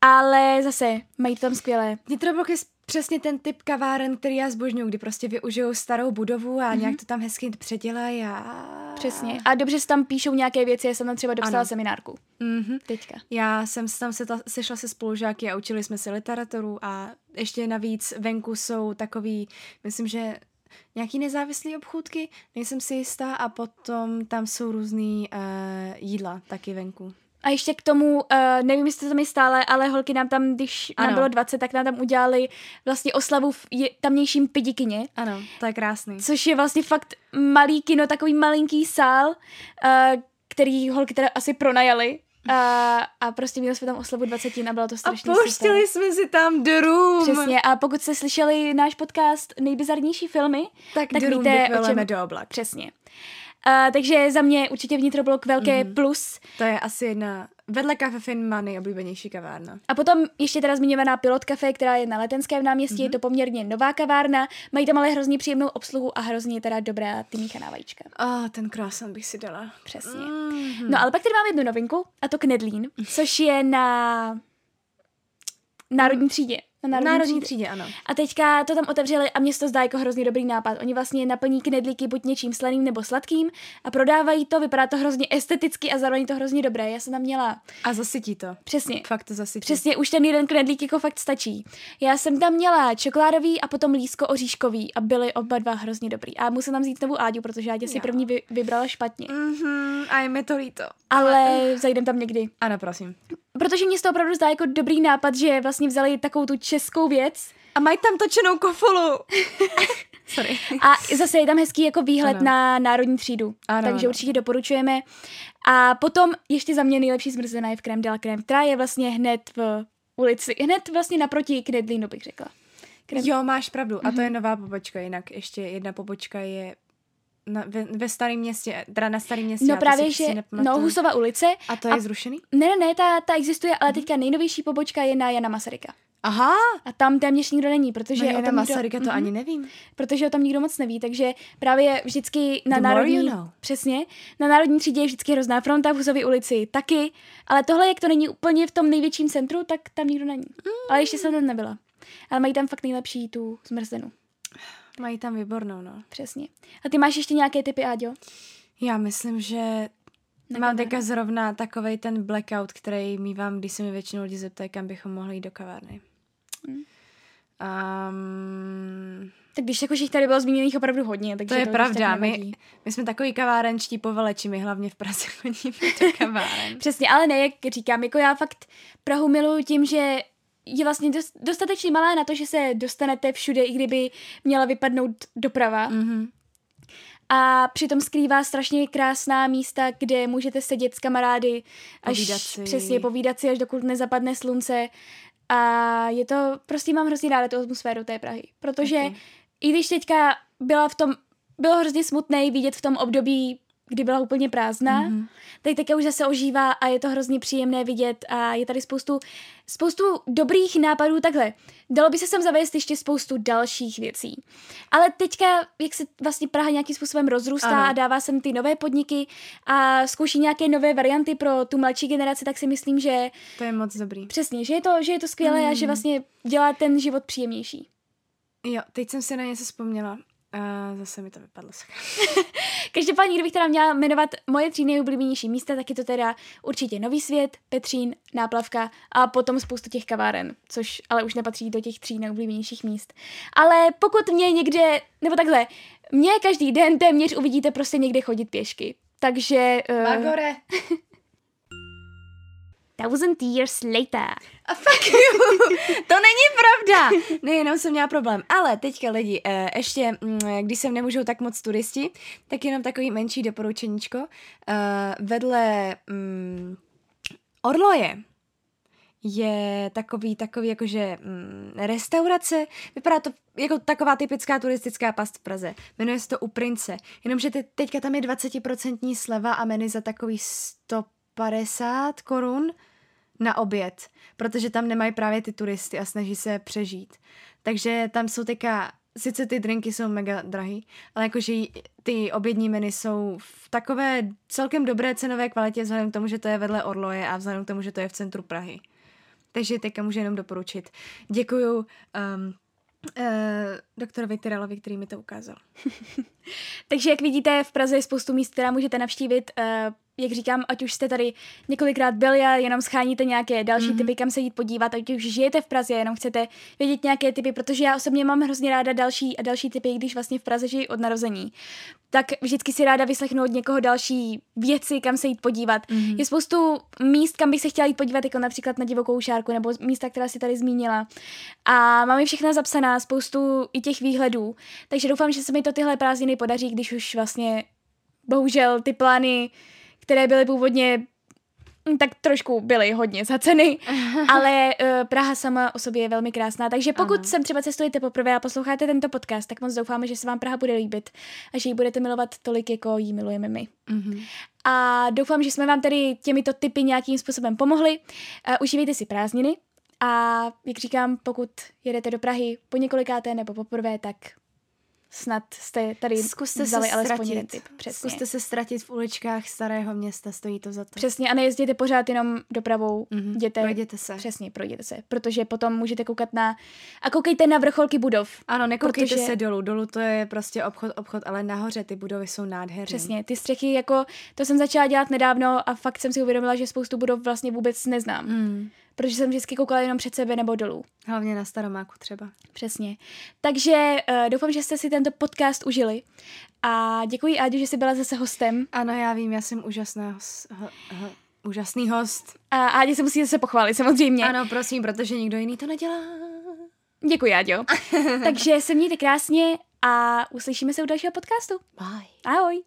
Speaker 1: ale zase mají to tam skvělé.
Speaker 2: Vnitroblok je přesně ten typ kaváren, který já zbožňuju, kdy prostě využijou starou budovu a mm-hmm. nějak to tam hezky předělají a...
Speaker 1: Přesně. A dobře se tam píšou nějaké věci, já jsem tam třeba dopsala ano. seminárku.
Speaker 2: Mm-hmm.
Speaker 1: Teďka.
Speaker 2: Já jsem tam se ta, sešla se spolužáky a učili jsme se literaturu a ještě navíc venku jsou takový, myslím, že nějaký nezávislý obchůdky, nejsem si jistá a potom tam jsou různý uh, jídla taky venku.
Speaker 1: A ještě k tomu, uh, nevím, jestli to tam je stále, ale holky nám tam, když ano. nám bylo 20, tak nám tam udělali vlastně oslavu v je, tamnějším pidikyně.
Speaker 2: Ano, to je krásný.
Speaker 1: Což je vlastně fakt malý kino, takový malinký sál, uh, který holky teda asi pronajali A, a prostě měli jsme tam oslavu 20 a bylo to strašně
Speaker 2: A pouštěli jsme si tam The Room.
Speaker 1: Přesně. A pokud jste slyšeli náš podcast Nejbizarnější filmy,
Speaker 2: tak, tak víte, o čem... do oblak.
Speaker 1: Přesně. Uh, takže za mě určitě vnitroblok velké mm-hmm. plus.
Speaker 2: To je asi jedna, vedle Cafe Fin má nejoblíbenější kavárna.
Speaker 1: A potom ještě teda zmiňovaná Pilot Cafe, která je na Letenském náměstí, mm-hmm. je to poměrně nová kavárna, mají tam ale hrozně příjemnou obsluhu a hrozně teda dobrá ty míchaná vajíčka.
Speaker 2: A oh, ten croissant bych si dala.
Speaker 1: Přesně. Mm-hmm. No ale pak tady mám jednu novinku a to Knedlín, což je na národní třídě.
Speaker 2: Na národní, národní třídě. třídě, ano.
Speaker 1: A teďka to tam otevřeli a mě to zdá jako hrozně dobrý nápad. Oni vlastně naplní knedlíky buď něčím slaným nebo sladkým a prodávají to, vypadá to hrozně esteticky a zároveň to hrozně dobré. Já jsem tam měla.
Speaker 2: A zasytí to.
Speaker 1: Přesně.
Speaker 2: Fakt to zasytí.
Speaker 1: Přesně, už ten jeden knedlík jako fakt stačí. Já jsem tam měla čokoládový a potom lísko oříškový a byly oba dva hrozně dobrý. A musím tam vzít novou Áďu, protože Áďa si jo. první vy, vybrala špatně.
Speaker 2: Mhm, a je mi to líto.
Speaker 1: Ale zajdem tam někdy.
Speaker 2: Ano, prosím
Speaker 1: protože mě to opravdu zdá jako dobrý nápad, že vlastně vzali takovou tu českou věc.
Speaker 2: A mají tam točenou kofolu.
Speaker 1: Sorry. A zase je tam hezký jako výhled ano. na národní třídu. Ano, takže ano. určitě doporučujeme. A potom ještě za mě nejlepší zmrzlina je v Krem de la Crème, která je vlastně hned v ulici, hned vlastně naproti Knedlínu bych řekla.
Speaker 2: Krem. Jo, máš pravdu. A to mhm. je nová pobočka, jinak ještě jedna pobočka je na, ve, ve starém městě, teda na starém městě.
Speaker 1: No právě, že no, Husova ulice.
Speaker 2: A to je a, zrušený?
Speaker 1: Ne, ne, ne, ta, ta existuje, ale teďka nejnovější pobočka je na Jana Masaryka.
Speaker 2: Aha.
Speaker 1: A tam téměř nikdo není, protože
Speaker 2: no, o tom Masaryka nikdo, to ani nevím.
Speaker 1: Protože o tom nikdo moc neví, takže právě vždycky na The národní, you know. přesně, na národní třídě je vždycky hrozná fronta v Husově ulici taky, ale tohle, jak to není úplně v tom největším centru, tak tam nikdo není. Mm. Ale ještě jsem tam nebyla. Ale mají tam fakt nejlepší tu zmrzlinu.
Speaker 2: Mají tam výbornou, no.
Speaker 1: Přesně. A ty máš ještě nějaké typy, Áďo?
Speaker 2: Já myslím, že na mám teďka zrovna takovej ten blackout, který mývám, když se mi většinou lidi zeptají, kam bychom mohli jít do kavárny. Hmm. Um,
Speaker 1: tak když jako tady bylo zmíněných opravdu hodně, takže
Speaker 2: to je to pravda. My, my jsme takový kavárenčtí poveleči, my hlavně v Praze chodíme do kaváren.
Speaker 1: Přesně, ale ne, jak říkám, jako já fakt Prahu miluju tím, že je vlastně dostatečně malá na to, že se dostanete všude, i kdyby měla vypadnout doprava. Mm-hmm. A přitom skrývá strašně krásná místa, kde můžete sedět s kamarády, až povídat si. přesně povídat si, až dokud nezapadne slunce. A je to, prostě mám hrozně ráda tu atmosféru té Prahy. Protože okay. i když teďka byla v tom, bylo hrozně smutné vidět v tom období kdy byla úplně prázdná. Mm-hmm. Teď také už zase ožívá a je to hrozně příjemné vidět a je tady spoustu, spoustu dobrých nápadů takhle. Dalo by se sem zavést ještě spoustu dalších věcí. Ale teďka, jak se vlastně Praha nějakým způsobem rozrůstá ano. a dává sem ty nové podniky a zkouší nějaké nové varianty pro tu mladší generaci, tak si myslím, že...
Speaker 2: To je moc dobrý.
Speaker 1: Přesně, že je to, že je to skvělé mm. a že vlastně dělá ten život příjemnější.
Speaker 2: Jo, teď jsem si na něco vzpomněla. A zase mi to vypadlo.
Speaker 1: Každopádně, kdybych teda měla jmenovat moje tři nejoblíbenější místa, tak je to teda určitě Nový svět, Petřín, Náplavka a potom spoustu těch kaváren, což ale už nepatří do těch tří nejoblíbenějších míst. Ale pokud mě někde, nebo takhle, mě každý den téměř uvidíte prostě někde chodit pěšky. Takže...
Speaker 2: Uh... Magore.
Speaker 1: Thousand years later.
Speaker 2: A fuck you, to není pravda. Ne, jenom jsem měla problém. Ale teďka lidi, eh, ještě, mm, když sem nemůžou tak moc turisti, tak jenom takový menší doporučeníčko. Eh, vedle mm, Orloje je takový, takový jakože mm, restaurace, vypadá to jako taková typická turistická past v Praze. Jmenuje se to U Prince, jenomže te, teďka tam je 20% sleva a menu za takový 150 korun na oběd, protože tam nemají právě ty turisty a snaží se přežít. Takže tam jsou teďka, sice ty drinky jsou mega drahý, ale jakože ty obědní menu jsou v takové celkem dobré cenové kvalitě vzhledem k tomu, že to je vedle Orloje a vzhledem k tomu, že to je v centru Prahy. Takže teďka můžu jenom doporučit. Děkuju um, uh, doktorovi Tyrelovi, který mi to ukázal.
Speaker 1: Takže jak vidíte, v Praze je spoustu míst, která můžete navštívit. Uh, jak říkám, ať už jste tady několikrát byli a jenom scháníte nějaké další mm-hmm. typy, kam se jít podívat, ať už žijete v Praze, jenom chcete vědět nějaké typy, protože já osobně mám hrozně ráda další a další typy, když vlastně v Praze žijí od narození. Tak vždycky si ráda vyslechnu od někoho další věci, kam se jít podívat. Mm-hmm. Je spoustu míst, kam bych se chtěla jít podívat, jako například na divokou šárku nebo místa, která si tady zmínila. A mám je všechna zapsaná, spoustu i těch výhledů. Takže doufám, že se mi to tyhle prázdniny podaří, když už vlastně bohužel ty plány které byly původně hm, tak trošku byly hodně za ceny, ale uh, Praha sama o sobě je velmi krásná, takže pokud ano. sem třeba cestujete poprvé a posloucháte tento podcast, tak moc doufáme, že se vám Praha bude líbit a že ji budete milovat tolik, jako ji milujeme my. Mm-hmm. A doufám, že jsme vám tedy těmito typy nějakým způsobem pomohli. Uh, užívejte si prázdniny a jak říkám, pokud jedete do Prahy po několikáté nebo poprvé, tak snad jste tady Zkuste vzali se alespoň jeden tip.
Speaker 2: Přesně. Zkuste se ztratit v uličkách starého města, stojí to za to.
Speaker 1: Přesně a nejezděte pořád jenom dopravou, mm-hmm. jděte.
Speaker 2: Projděte se.
Speaker 1: Přesně, projděte se, protože potom můžete koukat na, a koukejte na vrcholky budov.
Speaker 2: Ano, nekoukejte protože... se dolů, dolů to je prostě obchod, obchod, ale nahoře ty budovy jsou nádherné.
Speaker 1: Přesně, ty střechy, jako to jsem začala dělat nedávno a fakt jsem si uvědomila, že spoustu budov vlastně vůbec neznám. Mm protože jsem vždycky koukala jenom před sebe nebo dolů.
Speaker 2: Hlavně na staromáku třeba.
Speaker 1: Přesně. Takže uh, doufám, že jste si tento podcast užili a děkuji Áďu, že jsi byla zase hostem.
Speaker 2: Ano, já vím, já jsem úžasná host. H- h- úžasný host.
Speaker 1: A Ádě se musí zase pochválit, samozřejmě.
Speaker 2: Ano, prosím, protože nikdo jiný to nedělá.
Speaker 1: Děkuji, Áďo. Takže se mějte krásně a uslyšíme se u dalšího podcastu.
Speaker 2: Bye.
Speaker 1: Ahoj.